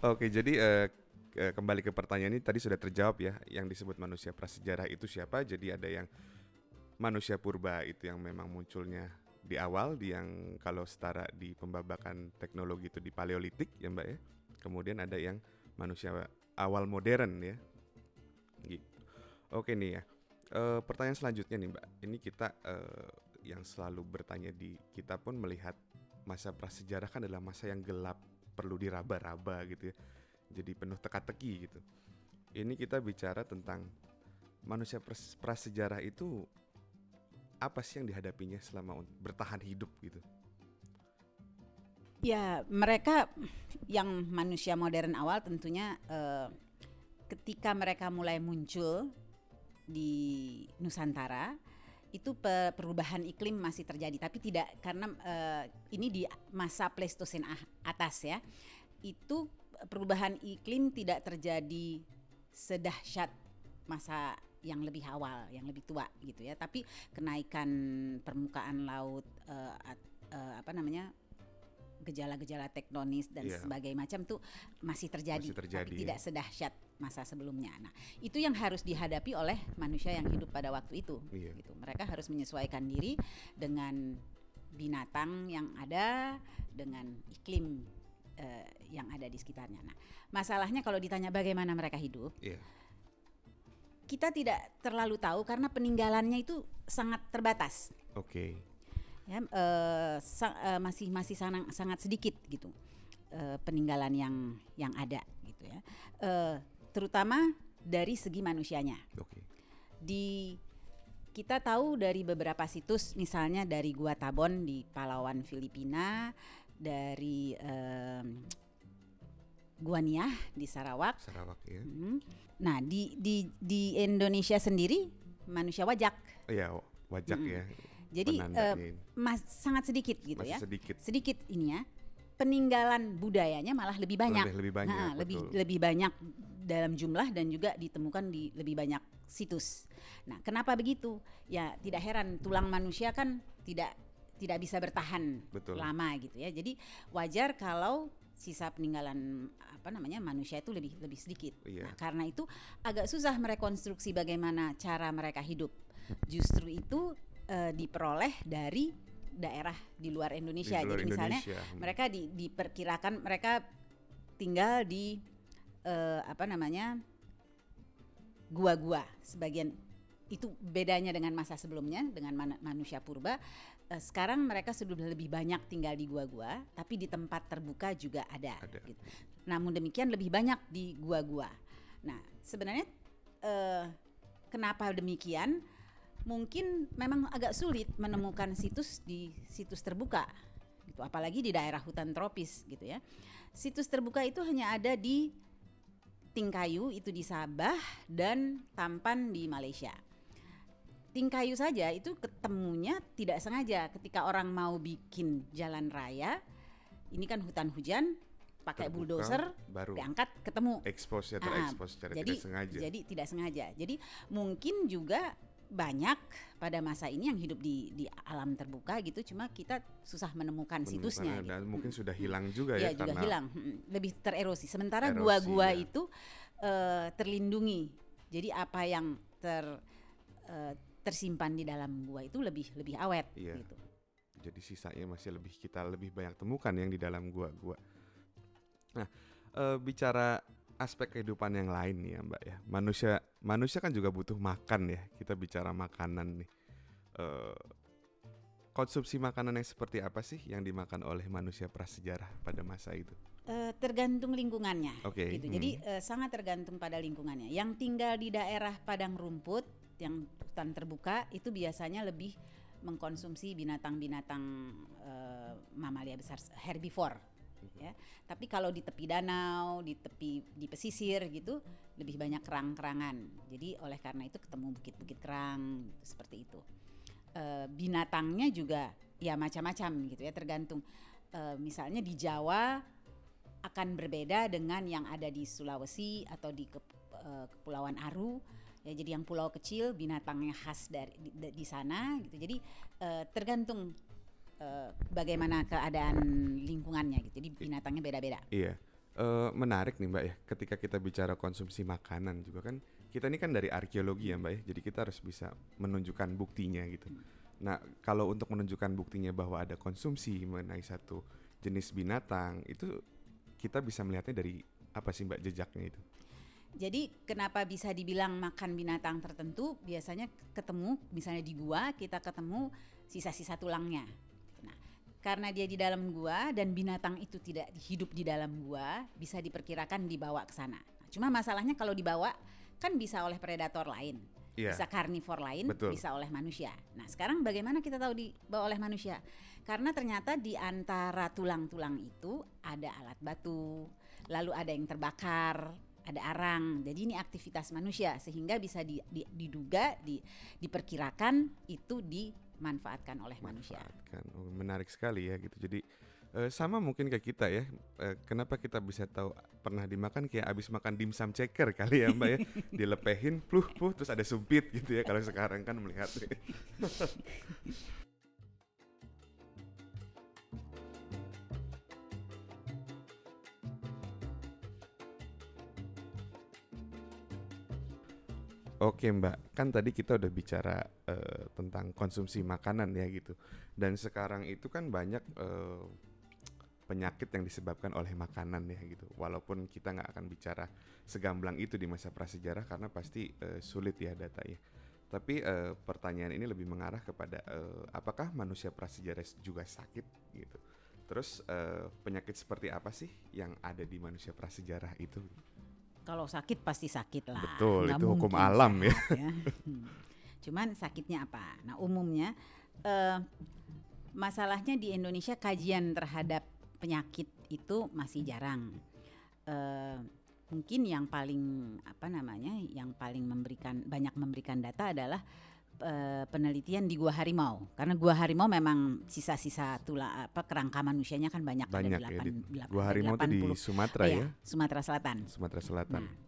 Oke, jadi eh, eh, kembali ke pertanyaan ini tadi sudah terjawab ya. Yang disebut manusia prasejarah itu siapa? Jadi ada yang manusia purba itu yang memang munculnya di awal, di yang kalau setara di pembabakan teknologi itu di paleolitik ya Mbak ya. Kemudian ada yang manusia awal modern ya. Gitu. Oke nih ya. Eh, pertanyaan selanjutnya nih Mbak. Ini kita eh, yang selalu bertanya di kita pun melihat masa prasejarah kan adalah masa yang gelap, perlu diraba-raba gitu ya. Jadi penuh teka-teki gitu. Ini kita bicara tentang manusia pras- prasejarah itu apa sih yang dihadapinya selama bertahan hidup gitu. Ya, mereka yang manusia modern awal tentunya eh, ketika mereka mulai muncul di Nusantara itu pe- perubahan iklim masih terjadi tapi tidak karena eh, ini di masa Pleistosen atas ya. Itu perubahan iklim tidak terjadi sedahsyat masa yang lebih awal, yang lebih tua gitu ya. Tapi kenaikan permukaan laut at- eh, apa namanya? gejala-gejala tektonis dan Iya. sebagainya macam tuh masih terjadi, Masih terjadi, tapi ya. tidak sedahsyat masa sebelumnya. Nah, itu yang harus dihadapi oleh manusia yang hidup pada waktu itu. Iya. Gitu. Mereka harus menyesuaikan diri dengan binatang yang ada, dengan iklim eh, yang ada di sekitarnya. Nah, masalahnya kalau ditanya bagaimana mereka hidup, Iya. kita tidak terlalu tahu karena peninggalannya itu sangat terbatas. Oke. ya eh, sa- eh, masih masih sangat sangat sedikit gitu eh, peninggalan yang yang ada gitu ya Eh, terutama dari segi manusianya Oke. di kita tahu dari beberapa situs misalnya dari Gua Tabon di Palawan Filipina dari em, Gua Niah di Sarawak Sarawak ya. Mhm. nah di di di Indonesia sendiri manusia wajak Iya, wajak Mm-mm. ya. jadi ini. mas sangat sedikit gitu Masih ya sedikit. sedikit ini ya peninggalan budayanya malah lebih banyak Lebih, lebih banyak. Nah, lebih betul. lebih banyak dalam jumlah dan juga ditemukan di lebih banyak situs. Nah, kenapa begitu? Ya tidak heran tulang manusia kan tidak tidak bisa bertahan Betul. lama gitu ya. Jadi wajar kalau sisa peninggalan apa namanya manusia itu lebih lebih sedikit. Iya. Nah, karena itu agak susah merekonstruksi bagaimana cara mereka hidup. Justru itu eh, diperoleh dari daerah di luar Di Indonesia. luar Jadi misalnya Indonesia. Hmm. mereka di, diperkirakan mereka tinggal di eh, apa namanya gua-gua sebagian itu bedanya dengan masa sebelumnya dengan mana- manusia purba Eh, sekarang mereka sudah lebih banyak tinggal di gua-gua tapi di tempat terbuka juga ada, Ada. gitu. namun demikian lebih banyak di gua-gua. Nah sebenarnya eh, kenapa demikian? Mungkin memang agak sulit menemukan situs di situs terbuka gitu. Apalagi di daerah hutan tropis gitu ya. Situs terbuka itu hanya ada di Tingkayu itu di Sabah dan Tampan di Malaysia Tingkayu saja itu ketemunya tidak sengaja. Ketika orang mau bikin jalan raya ini kan hutan hujan pakai Terbuka, bulldozer baru diangkat ketemu. expose ya Ah, terekspos secara jadi tidak sengaja. jadi tidak sengaja. Jadi mungkin juga banyak pada masa ini yang hidup di di alam terbuka gitu cuma kita susah menemukan situsnya Menemukan dan gitu. mungkin sudah hilang juga ya ya, juga karena hilang. Mm, lebih tererosi. Sementara gua-gua ya. itu eh, terlindungi. Jadi apa yang ter eh, tersimpan di dalam gua itu lebih lebih awet Iya. gitu jadi sisanya masih lebih kita lebih banyak temukan yang di dalam gua-gua. Nah, eh, bicara aspek kehidupan yang lain nih ya Mbak ya. Manusia manusia kan juga butuh makan ya. Kita bicara makanan nih. Eh, konsumsi makanan yang seperti apa sih yang dimakan oleh manusia prasejarah pada masa itu? Eh, tergantung lingkungannya Oke, gitu hmm. jadi eh, sangat tergantung pada lingkungannya yang tinggal di daerah padang rumput yang hutan terbuka itu biasanya lebih mengkonsumsi binatang-binatang eh, mamalia besar herbivore ya. Tapi kalau di tepi danau, di tepi di pesisir gitu lebih banyak kerang-kerangan. Jadi oleh karena itu ketemu bukit-bukit kerang gitu, seperti itu. Eh, binatangnya juga ya macam-macam gitu ya tergantung. Eh, misalnya di Jawa akan berbeda dengan yang ada di Sulawesi atau di Kep- Kepulauan Aru ya jadi yang pulau kecil binatangnya khas dari di, di sana gitu jadi eh, tergantung eh, bagaimana keadaan lingkungannya gitu jadi binatangnya beda-beda Iya. Eh, menarik nih Mbak ya, ketika kita bicara konsumsi makanan juga kan kita ini kan dari arkeologi ya Mbak ya, jadi kita harus bisa menunjukkan buktinya gitu. Nah kalau untuk menunjukkan buktinya bahwa ada konsumsi mengenai satu jenis binatang itu kita bisa melihatnya dari apa sih Mbak jejaknya itu? Jadi kenapa bisa dibilang makan binatang tertentu? Biasanya ketemu misalnya di gua kita ketemu sisa-sisa tulangnya. Nah, karena dia di dalam gua dan binatang itu tidak hidup di dalam gua, bisa diperkirakan dibawa ke sana. Nah, cuma masalahnya kalau dibawa kan bisa oleh predator lain, Iya. bisa karnivor lain, Betul. bisa oleh manusia. Nah, sekarang bagaimana kita tahu dibawa oleh manusia? Karena ternyata di antara tulang-tulang itu ada alat batu, lalu ada yang terbakar, ada arang. Jadi ini aktivitas manusia sehingga bisa di- di- diduga, di- diperkirakan itu dimanfaatkan oleh manusia. Manfaatkan. Oh, menarik sekali ya gitu. Jadi eh, sama mungkin kayak kita ya. Eh, kenapa kita bisa tahu pernah dimakan kayak abis makan dimsum ceker kali ya Mbak ya. Dilepehin, pluh, pluh, terus ada sumpit gitu ya. Kalau sekarang kan melihat. Oke Mbak, kan tadi kita udah bicara eh, tentang konsumsi makanan ya gitu. Dan sekarang itu kan banyak eh, penyakit yang disebabkan oleh makanan ya gitu. Walaupun kita nggak akan bicara segamblang itu di masa prasejarah karena pasti eh, sulit ya datanya. Tapi eh, pertanyaan ini lebih mengarah kepada eh, apakah manusia prasejarah juga sakit gitu. Terus eh, penyakit seperti apa sih yang ada di manusia prasejarah itu? Kalau sakit pasti sakit lah. Betul, nggak itu hukum alam ya. sehat Hmm. Cuman sakitnya apa? Nah umumnya eh, masalahnya di Indonesia kajian terhadap penyakit itu masih jarang. Eh, mungkin yang paling apa namanya, yang paling memberikan banyak memberikan data adalah eh, penelitian di gua harimau. Karena gua harimau memang sisa-sisa tulang apa kerangka manusianya kan banyak, Banyak ada ya di 8, Gua harimau itu di 80. Sumatera Iya, ya, Sumatera Selatan. Sumatera Selatan. Nah,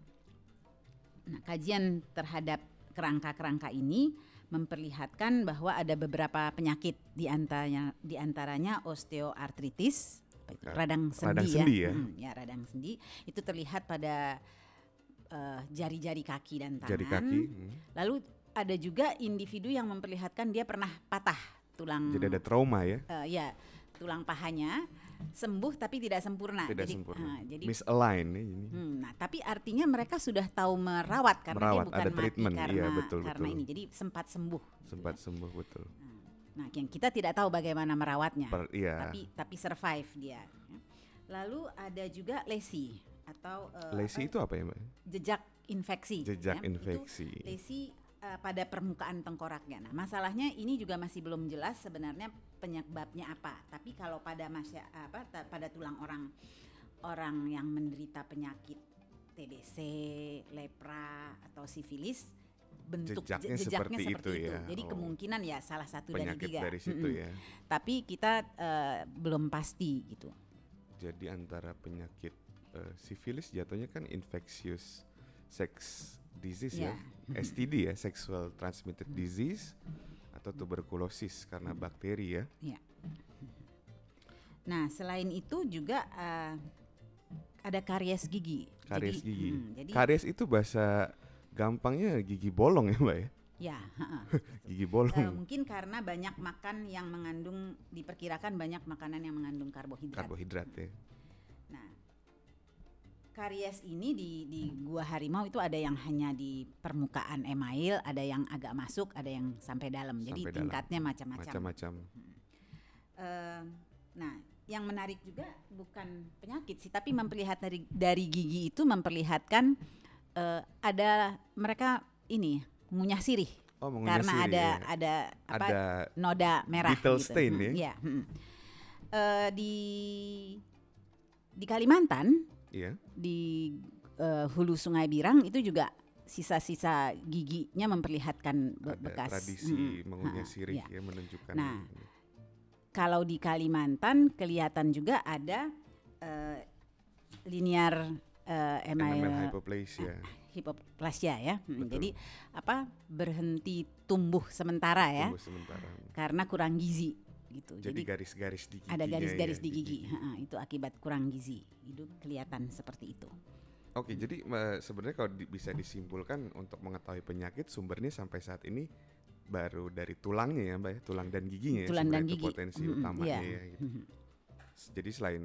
Nah, kajian terhadap kerangka-kerangka ini memperlihatkan bahwa ada beberapa penyakit di antaranya di antaranya osteoartritis, radang sendi Radang ya. sendi ya. Hmm, ya, radang sendi itu terlihat pada eh, jari-jari kaki dan tangan. Jari kaki. hmm. Lalu ada juga individu yang memperlihatkan dia pernah patah tulang Jadi ada trauma ya, eh, ya, tulang pahanya sembuh tapi tidak sempurna. tidak jadi, sempurna. ah, jadi Misalign ya ini. Hmm, nah, tapi artinya mereka sudah tahu merawat karena Merawat, dia bukan ada mati treatment, iya, karena betul, karena betul. ini. Jadi sempat sembuh. Sempat sembuh betul. Nah, yang kita tidak tahu bagaimana merawatnya, Per, iya. tapi tapi survive dia. ya. Lalu ada juga lesi atau eh, Lesi apa, itu apa ya, Mbak? jejak infeksi. Jejak ya. Itu infeksi. lesi eh, pada permukaan tengkoraknya. Nah, masalahnya ini juga masih belum jelas sebenarnya penyebabnya apa. Tapi kalau pada masya, apa pada tulang orang orang yang menderita penyakit TBC, lepra atau sifilis bentuk je- Jejaknya jejaknya seperti seperti, itu itu. ya. Jadi Oh. kemungkinan ya salah satu Penyakit dari tiga. dari situ Mm-mm. ya. Tapi kita eh, belum pasti gitu. Jadi antara penyakit eh, sifilis jatuhnya kan infectious sex disease ya. Ya. STD ya, sexual transmitted disease atau tuberkulosis karena bakteri ya. Nah, selain itu juga eh, ada karies gigi. Karies Jadi, gigi. mm, jadi Karies itu bahasa gampangnya gigi bolong ya, Mbak ya. ya. Gigi bolong. mungkin karena banyak makan yang mengandung diperkirakan banyak makanan yang mengandung karbohidrat. Karbohidrat ya. Karies ini di di gua harimau itu ada yang hanya di permukaan email, ada yang agak masuk, ada yang sampai dalam. Jadi dalam. tingkatnya macam-macam. Macam-macam. Eh, nah, yang menarik juga bukan penyakit sih, tapi memperlihat dari dari gigi itu memperlihatkan eh, ada mereka ini ngunyah sirih. Oh, mengunyah karena sirih, ada ya. ada apa ada noda merah gitu. stain Hmm, ya? Iya, hmm. Eh, di di Kalimantan iya. di eh, hulu Sungai Birang itu juga sisa-sisa giginya memperlihatkan be- ada bekas tradisi mm, mengunyah sirih iya. ya menunjukkan Nah, ini. Kalau di Kalimantan kelihatan juga ada eh, linear email hypoplasia. hipoplasia ya. Hmm, Betul. Jadi apa berhenti tumbuh sementara ya sementara. karena kurang gizi gitu. Jadi garis-garis di giginya ada garis-garis ya, di gigi. Ha-ha, itu akibat kurang gizi. Itu kelihatan seperti itu. Oke, jadi eh, sebenarnya kalau di- bisa disimpulkan untuk mengetahui penyakit sumbernya sampai saat ini baru dari tulangnya ya, Mbak ya, tulang dan giginya ya, Tulang dan sebenarnya itu gigi. potensi Mm-mm, utamanya iya. ya. gitu. S- Jadi selain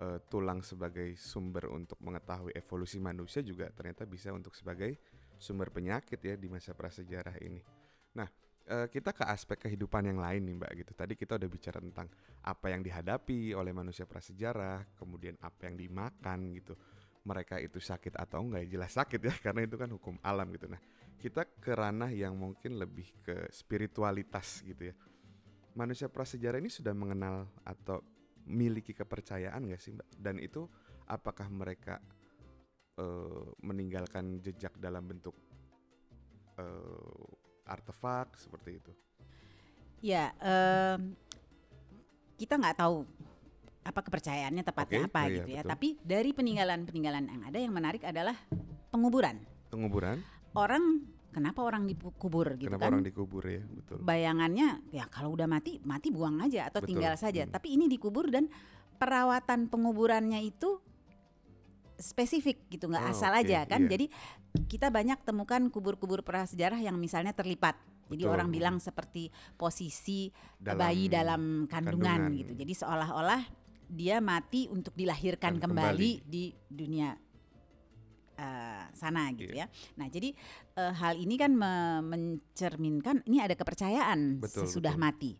eh, tulang sebagai sumber untuk mengetahui evolusi manusia juga ternyata bisa untuk sebagai sumber penyakit ya di masa prasejarah ini. Nah, eh, kita ke aspek kehidupan yang lain nih Mbak gitu. Tadi kita udah bicara tentang apa yang dihadapi oleh manusia prasejarah, kemudian apa yang dimakan gitu. Mereka itu sakit atau enggak ya jelas sakit ya karena itu kan hukum alam gitu. Nah, kita ke ranah yang mungkin lebih ke spiritualitas gitu ya. Manusia prasejarah ini sudah mengenal atau miliki kepercayaan nggak sih Mbak? Dan itu apakah mereka eh, meninggalkan jejak dalam bentuk eh, artefak seperti itu? Ya, em, kita nggak tahu apa kepercayaannya tepatnya Oke, apa oh iya, gitu ya. betul. Tapi dari peninggalan-peninggalan yang ada yang menarik adalah penguburan. Penguburan? Orang kenapa orang dikubur gitu Kenapa kan? orang dikubur ya? Betul. Bayangannya ya kalau udah mati mati buang aja atau Betul, tinggal saja. hmm. Tapi ini dikubur dan perawatan penguburannya itu spesifik gitu nggak Oh, asal oke, aja kan. iya. Jadi kita banyak temukan kubur-kubur prasejarah yang misalnya terlipat. Jadi Betul. orang bilang seperti posisi Dalam bayi dalam kandungan, kandungan. gitu. Jadi seolah-olah dia mati untuk dilahirkan Dan kembali, di dunia eh, sana gitu Iya. ya. Nah, jadi eh, hal ini kan me- mencerminkan ini ada kepercayaan Betul, sesudah betul. mati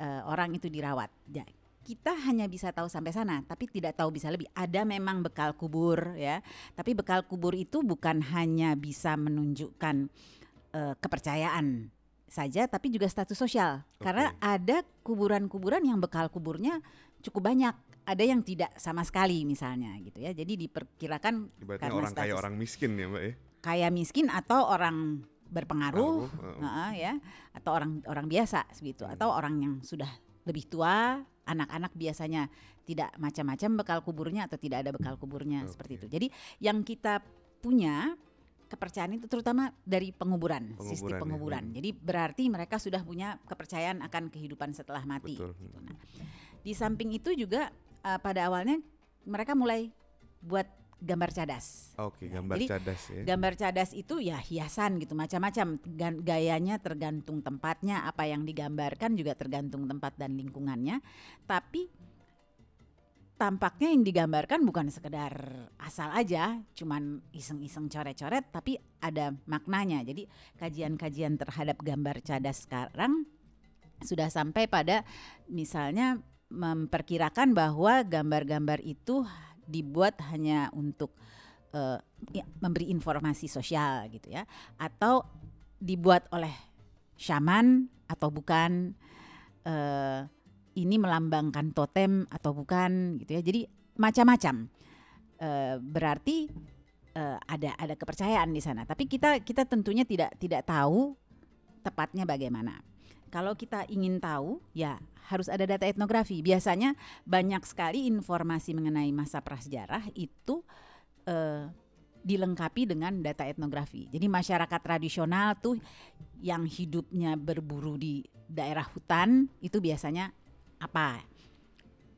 eh, orang itu dirawat. Ya, kita hanya bisa tahu sampai sana, tapi tidak tahu bisa lebih. Ada memang bekal kubur ya, tapi bekal kubur itu bukan hanya bisa menunjukkan eh, kepercayaan saja, tapi juga status sosial. Karena Oke. ada kuburan-kuburan yang bekal kuburnya cukup banyak. Ada yang tidak sama sekali misalnya gitu ya. Jadi diperkirakan Ibaratnya karena orang kaya orang miskin ya Mbak ya? kaya miskin atau orang berpengaruh Pengaruh, heeh. Heeh, ya atau orang orang biasa begitu Hmm. atau orang yang sudah lebih tua anak-anak biasanya tidak macam-macam bekal kuburnya atau tidak ada bekal kuburnya seperti Oke. itu jadi yang kita punya kepercayaan itu terutama dari penguburan, sistem Penguburan ya, penguburan hmm. jadi berarti mereka sudah punya kepercayaan akan kehidupan setelah mati Betul. gitu. Nah, di samping itu juga eh, pada awalnya mereka mulai buat gambar cadas. Oke, Ya, gambar jadi cadas ya. Gambar cadas itu ya hiasan gitu macam-macam. Gayanya tergantung tempatnya apa yang digambarkan juga tergantung tempat dan lingkungannya. Tapi tampaknya yang digambarkan bukan sekedar asal aja cuman iseng-iseng coret-coret tapi ada maknanya. Jadi kajian-kajian terhadap gambar cadas sekarang sudah sampai pada misalnya memperkirakan bahwa gambar-gambar itu dibuat hanya untuk ya, memberi informasi sosial gitu ya atau dibuat oleh shaman atau bukan eh, ini melambangkan totem atau bukan gitu ya. Jadi macam-macam. Eh, berarti eh, ada ada kepercayaan di sana. Tapi kita kita tentunya tidak tidak tahu tepatnya bagaimana kalau kita ingin tahu ya harus ada data etnografi biasanya banyak sekali informasi mengenai masa prasejarah itu eh, dilengkapi dengan data etnografi. Jadi masyarakat tradisional tuh yang hidupnya berburu di daerah hutan itu biasanya apa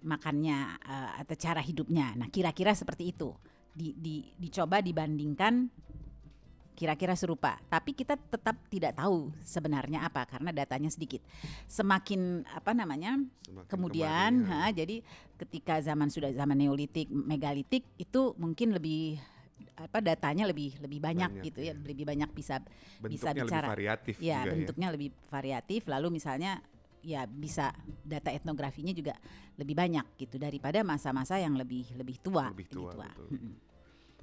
makannya eh, atau cara hidupnya. Nah kira-kira seperti itu di, di, dicoba dibandingkan kira-kira serupa. Tapi kita tetap tidak tahu sebenarnya apa karena datanya sedikit. Semakin apa namanya Semakin kemudian ya. ha, jadi ketika zaman sudah zaman neolitik megalitik itu mungkin lebih apa datanya lebih lebih banyak, Banyak, gitu ya iya. lebih banyak bisa bisa bentuknya lebih bicara. variatif ya juga bentuknya lebih variatif lalu misalnya ya bisa data etnografinya juga lebih banyak gitu daripada masa-masa yang lebih lebih tua Lebih tua, betul.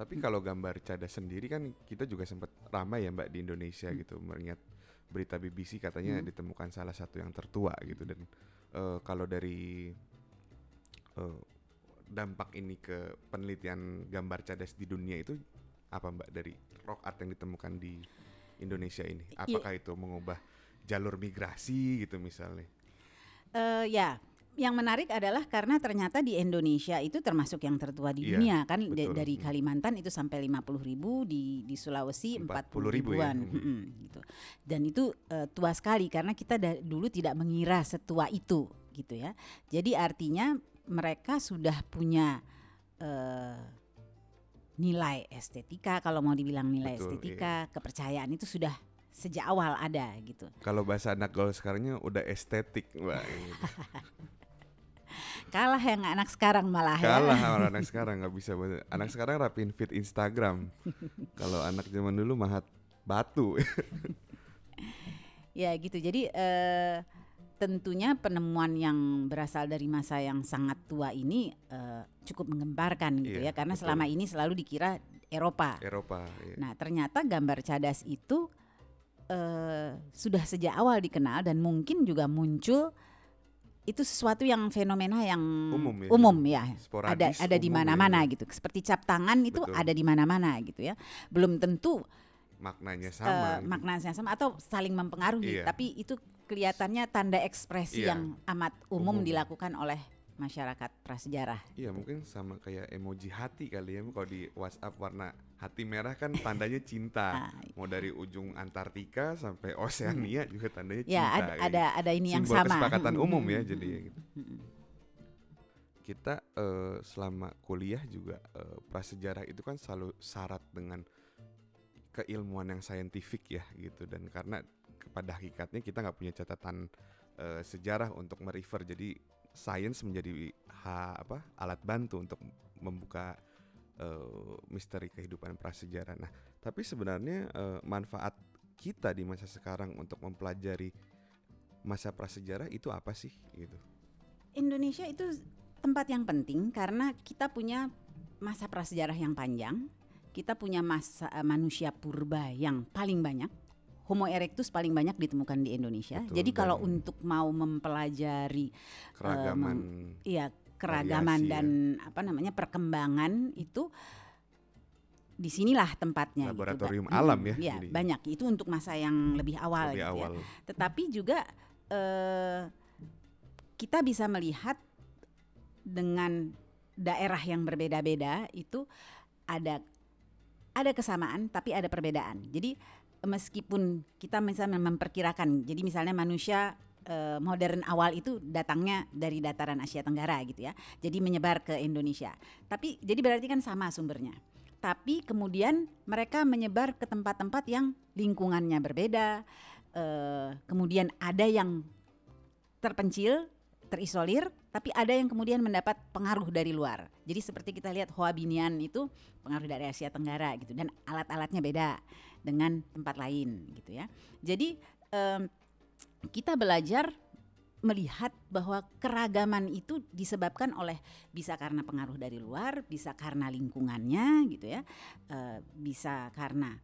Tapi kalau gambar cadas sendiri kan kita juga sempat ramai ya Mbak di Indonesia Hmm. gitu mengingat berita BBC katanya Hmm. ditemukan salah satu yang tertua gitu dan eh, kalau dari eh, dampak ini ke penelitian gambar cadas di dunia itu apa Mbak dari rock art yang ditemukan di Indonesia ini? Apakah itu mengubah jalur migrasi gitu misalnya? Eh, ya, yang menarik adalah karena ternyata di Indonesia itu termasuk yang tertua di Iya, dunia kan betul. dari Hmm. Kalimantan itu sampai 50 ribu di di Sulawesi 40 40.000 ya. ribuan Hmm. Mm-mm, gitu dan itu eh, tua sekali karena kita dulu tidak mengira setua itu gitu ya jadi artinya mereka sudah punya eh, nilai estetika kalau mau dibilang nilai Betul, iya. estetika kepercayaan itu sudah sejak awal ada gitu Kalau bahasa anak gaul sekarangnya udah estetik Mbak. kalah yang anak sekarang malah ya Kalah sama anak sekarang nggak bisa anak sekarang rapin fit Instagram. Kalau anak zaman dulu mahat batu. Ya gitu. Jadi eh, tentunya penemuan yang berasal dari masa yang sangat tua ini eh, cukup menggemparkan gitu Iya, ya. Karena betul. selama ini selalu dikira Eropa. Eropa. iya. Nah ternyata gambar cadas itu eh, sudah sejak awal dikenal dan mungkin juga muncul itu sesuatu yang fenomena yang Umum ya, umum ya. Sporadis, Ada ada di umum ya. mana-mana gitu. Seperti cap tangan itu Betul. ada di mana-mana gitu ya. Belum tentu Maknanya sama. gitu. maknanya sama atau saling mempengaruhi Iya. tapi itu kelihatannya tanda ekspresi Iya. yang amat umum, Umum. dilakukan oleh masyarakat prasejarah Iya mungkin sama kayak emoji hati kali ya kalau di WhatsApp warna hati merah kan tandanya cinta. Ah, Mau dari ujung Antartika sampai Oseania juga tandanya cinta. ya ada, kayak ada ada ini yang Simbol sama kesepakatan Mm, umum ya jadi gitu. mm, mm. kita eh, selama kuliah juga eh, prasejarah itu kan selalu syarat dengan keilmuan yang saintifik ya gitu dan karena kepada hakikatnya kita nggak punya catatan eh, sejarah untuk merefer jadi sains menjadi ha, apa alat bantu untuk membuka eh, misteri kehidupan prasejarah. Nah, tapi sebenarnya eh, manfaat kita di masa sekarang untuk mempelajari masa prasejarah itu apa sih gitu? Indonesia itu tempat yang penting karena kita punya masa prasejarah yang panjang kita punya masa eh, manusia purba yang paling banyak Homo erectus paling banyak ditemukan di Indonesia Betul, jadi kalau untuk mau mempelajari Keragaman Iya, keragaman Variasi ya. dan apa namanya perkembangan itu di sinilah tempatnya. Laboratorium gitu, alam ya, Iya, banyak. Itu untuk masa yang lebih awal. lebih gitu ya. Tetapi juga eh, kita bisa melihat dengan daerah yang berbeda-beda itu ada ada kesamaan tapi ada perbedaan. Jadi meskipun kita misalnya memperkirakan, jadi misalnya manusia eh, modern awal itu datangnya dari dataran Asia Tenggara gitu ya. Jadi menyebar ke Indonesia. Tapi jadi berarti kan sama sumbernya. Tapi kemudian mereka menyebar ke tempat-tempat yang lingkungannya berbeda. eh, kemudian ada yang terpencil, terisolir, tapi ada yang kemudian mendapat pengaruh dari luar. Jadi seperti kita lihat Hoabinian itu pengaruh dari Asia Tenggara gitu dan alat-alatnya beda dengan tempat lain gitu ya. Jadi em, kita belajar melihat bahwa keragaman itu disebabkan oleh bisa karena pengaruh dari luar, bisa karena lingkungannya gitu ya, eh, bisa karena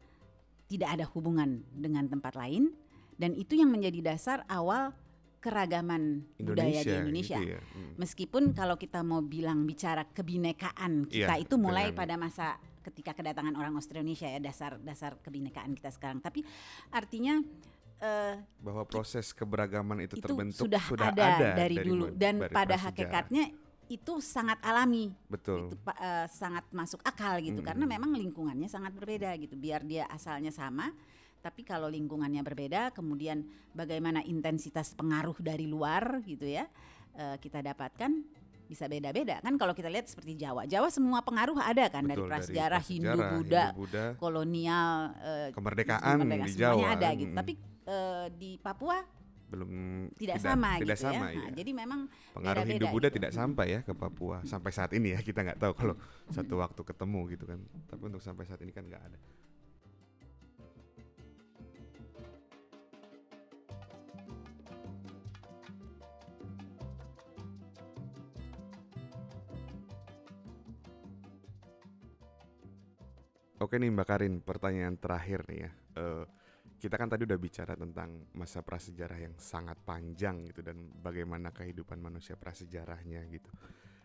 tidak ada hubungan dengan tempat lain dan itu yang menjadi dasar awal keragaman budaya di Indonesia. gitu ya. Hmm. Meskipun kalau kita mau bilang bicara kebinekaan kita Iya, itu mulai dengan- pada masa ketika kedatangan orang Austronesia ya dasar dasar kebinekaan kita sekarang. Tapi artinya eh, bahwa proses keberagaman itu, itu terbentuk sudah, ada, dari, dulu. ma- dan dari pada hakikatnya itu sangat alami. Betul. Itu eh, sangat masuk akal gitu. Mm-mm. karena memang lingkungannya sangat berbeda gitu. Biar dia asalnya sama tapi kalau lingkungannya berbeda kemudian bagaimana intensitas pengaruh dari luar gitu ya eh, kita dapatkan bisa beda-beda. Kan kalau kita lihat seperti Jawa Jawa semua pengaruh ada kan dari betul prasejarah Hindu prasejarah, Buddha Hindu, Buddha kolonial eh, kemerdekaan kemerdekaan, di Jawa. ada gitu. Tapi eh, di Papua belum tidak, sama tidak gitu sama ya. Nah, iya. jadi memang pengaruh Hindu Buddha gitu. tidak sampai ya ke Papua. Sampai saat ini ya kita nggak tahu kalau satu waktu ketemu gitu kan. Tapi untuk sampai saat ini kan nggak ada Oke nih Mbak Karin, pertanyaan terakhir nih ya. Eh, kita kan tadi udah bicara tentang masa prasejarah yang sangat panjang gitu dan bagaimana kehidupan manusia prasejarahnya gitu.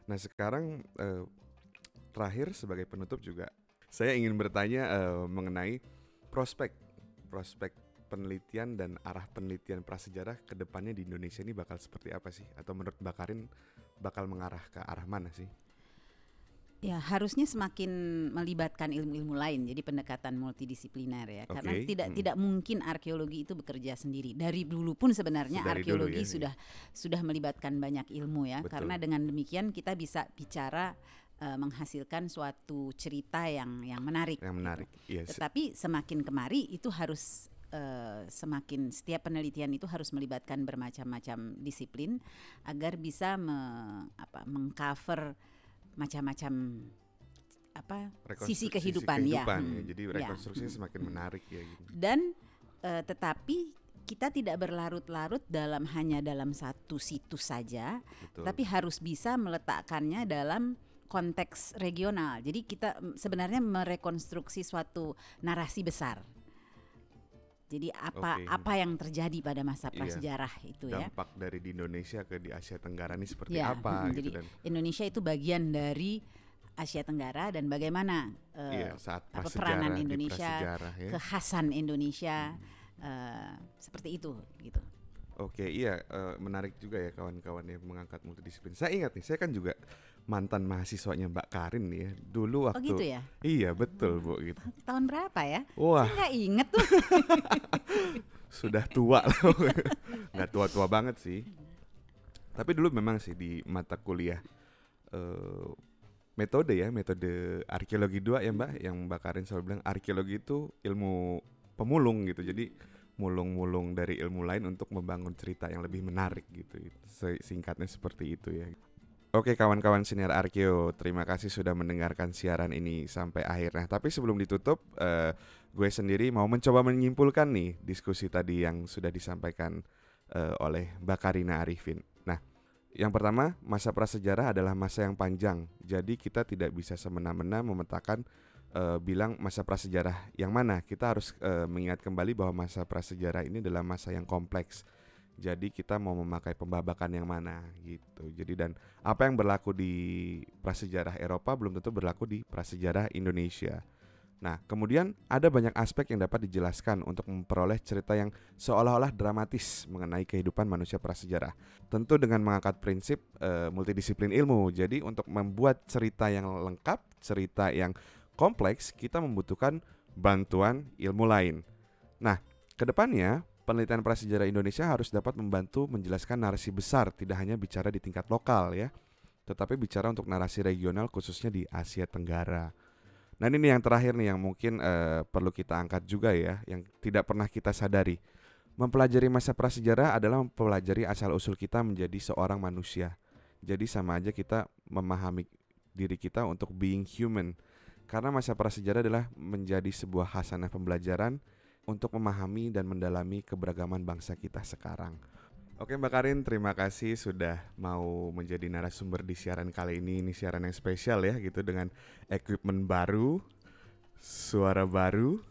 Nah sekarang eh, terakhir sebagai penutup juga saya ingin bertanya eh, mengenai prospek prospek penelitian dan arah penelitian prasejarah ke depannya di Indonesia ini bakal seperti apa sih? Atau menurut Bakarin bakal mengarah ke arah mana sih? Ya harusnya semakin melibatkan ilmu-ilmu lain, jadi pendekatan multidisipliner ya. Karena Oke, tidak mm. tidak mungkin arkeologi itu bekerja sendiri. Dari dulu pun sebenarnya Dari dulu arkeologi ya, ya. sudah sudah melibatkan banyak ilmu ya. Betul. Karena dengan demikian kita bisa bicara eh, menghasilkan suatu cerita yang yang menarik. Yang gitu. menarik. Iya. se- Tetapi semakin kemari itu harus eh, semakin setiap penelitian itu harus melibatkan bermacam-macam disiplin agar bisa me, apa, mengcover macam-macam apa sisi kehidupan, ya. kehidupan Hmm, Jadi ya. rekonstruksinya semakin menarik ya gitu. dan eh, tetapi kita tidak berlarut-larut dalam hanya dalam satu situs saja, Betul. tapi harus bisa meletakkannya dalam konteks regional. Jadi kita mm, sebenarnya merekonstruksi suatu narasi besar. Jadi apa Oke. apa yang terjadi pada masa Iya. prasejarah itu ya? dampak dari di Indonesia ke di Asia Tenggara ini seperti Ya, apa gitu jadi dan Indonesia itu bagian dari Asia Tenggara dan bagaimana iya saat apa, peranan Indonesia, ya. kekhasan Indonesia eh, seperti itu gitu. Oke, iya eh, menarik juga ya kawan-kawan yang mengangkat multidisiplin. Saya ingat nih, saya kan juga mantan mahasiswanya Mbak Karin nih ya. Dulu Oh waktu gitu ya? Iya, betul, Bu gitu. Tahun berapa ya? Wah, Saya nggak inget tuh. sudah tua lah. Nggak tua-tua banget sih. Tapi dulu memang sih di mata kuliah eh metode ya, metode arkeologi 2 ya Mbak, yang Mbak Karin selalu bilang arkeologi itu ilmu pemulung gitu. Jadi mulung-mulung dari ilmu lain untuk membangun cerita yang lebih menarik gitu. Singkatnya seperti itu ya. Oke kawan-kawan senior Arkeo, terima kasih sudah mendengarkan siaran ini sampai akhir. Nah tapi sebelum ditutup, eh, gue sendiri mau mencoba menyimpulkan nih diskusi tadi yang sudah disampaikan eh, oleh Mbak Karina Arifin. Nah, yang pertama masa prasejarah adalah masa yang panjang, jadi kita tidak bisa semena-mena memetakan eh, bilang masa prasejarah yang mana. Kita harus eh, mengingat kembali bahwa masa prasejarah ini adalah masa yang kompleks. Jadi kita mau memakai pembabakan yang mana gitu. Jadi dan apa yang berlaku di prasejarah Eropa belum tentu berlaku di prasejarah Indonesia. Nah, kemudian ada banyak aspek yang dapat dijelaskan untuk memperoleh cerita yang seolah-olah dramatis mengenai kehidupan manusia prasejarah. Tentu dengan mengangkat prinsip eh, multidisiplin ilmu. Jadi untuk membuat cerita yang lengkap, cerita yang kompleks, kita membutuhkan bantuan ilmu lain. Nah, ke depannya penelitian prasejarah Indonesia harus dapat membantu menjelaskan narasi besar, tidak hanya bicara di tingkat lokal ya, tetapi bicara untuk narasi regional khususnya di Asia Tenggara. Nah ini yang terakhir nih yang mungkin eh, perlu kita angkat juga ya, yang tidak pernah kita sadari. Mempelajari masa prasejarah adalah mempelajari asal usul kita menjadi seorang manusia. Jadi sama aja kita memahami diri kita untuk being human. Karena masa prasejarah adalah menjadi sebuah hasanah pembelajaran untuk memahami dan mendalami keberagaman bangsa kita sekarang. Oke Mbak Karin, terima kasih sudah mau menjadi narasumber di siaran kali ini. Ini siaran yang spesial ya gitu dengan equipment baru, suara baru.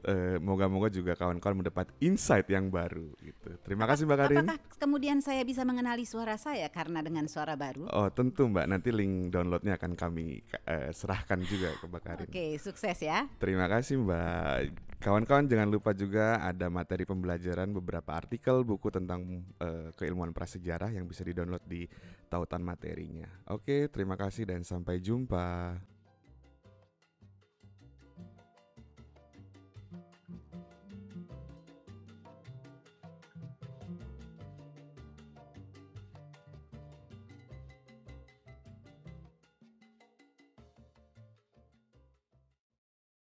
Eh, Moga-moga juga kawan-kawan mendapat insight yang baru gitu. Terima kasih Mbak Karin. Apakah kemudian saya bisa mengenali suara saya karena dengan suara baru? Oh tentu Mbak, nanti link downloadnya akan kami eh, serahkan juga ke Mbak Karin. Oke, sukses ya. Terima kasih Mbak. Kawan-kawan jangan lupa juga ada materi pembelajaran beberapa artikel buku tentang eh, keilmuan prasejarah yang bisa didownload di tautan materinya. Oke, terima kasih dan sampai jumpa.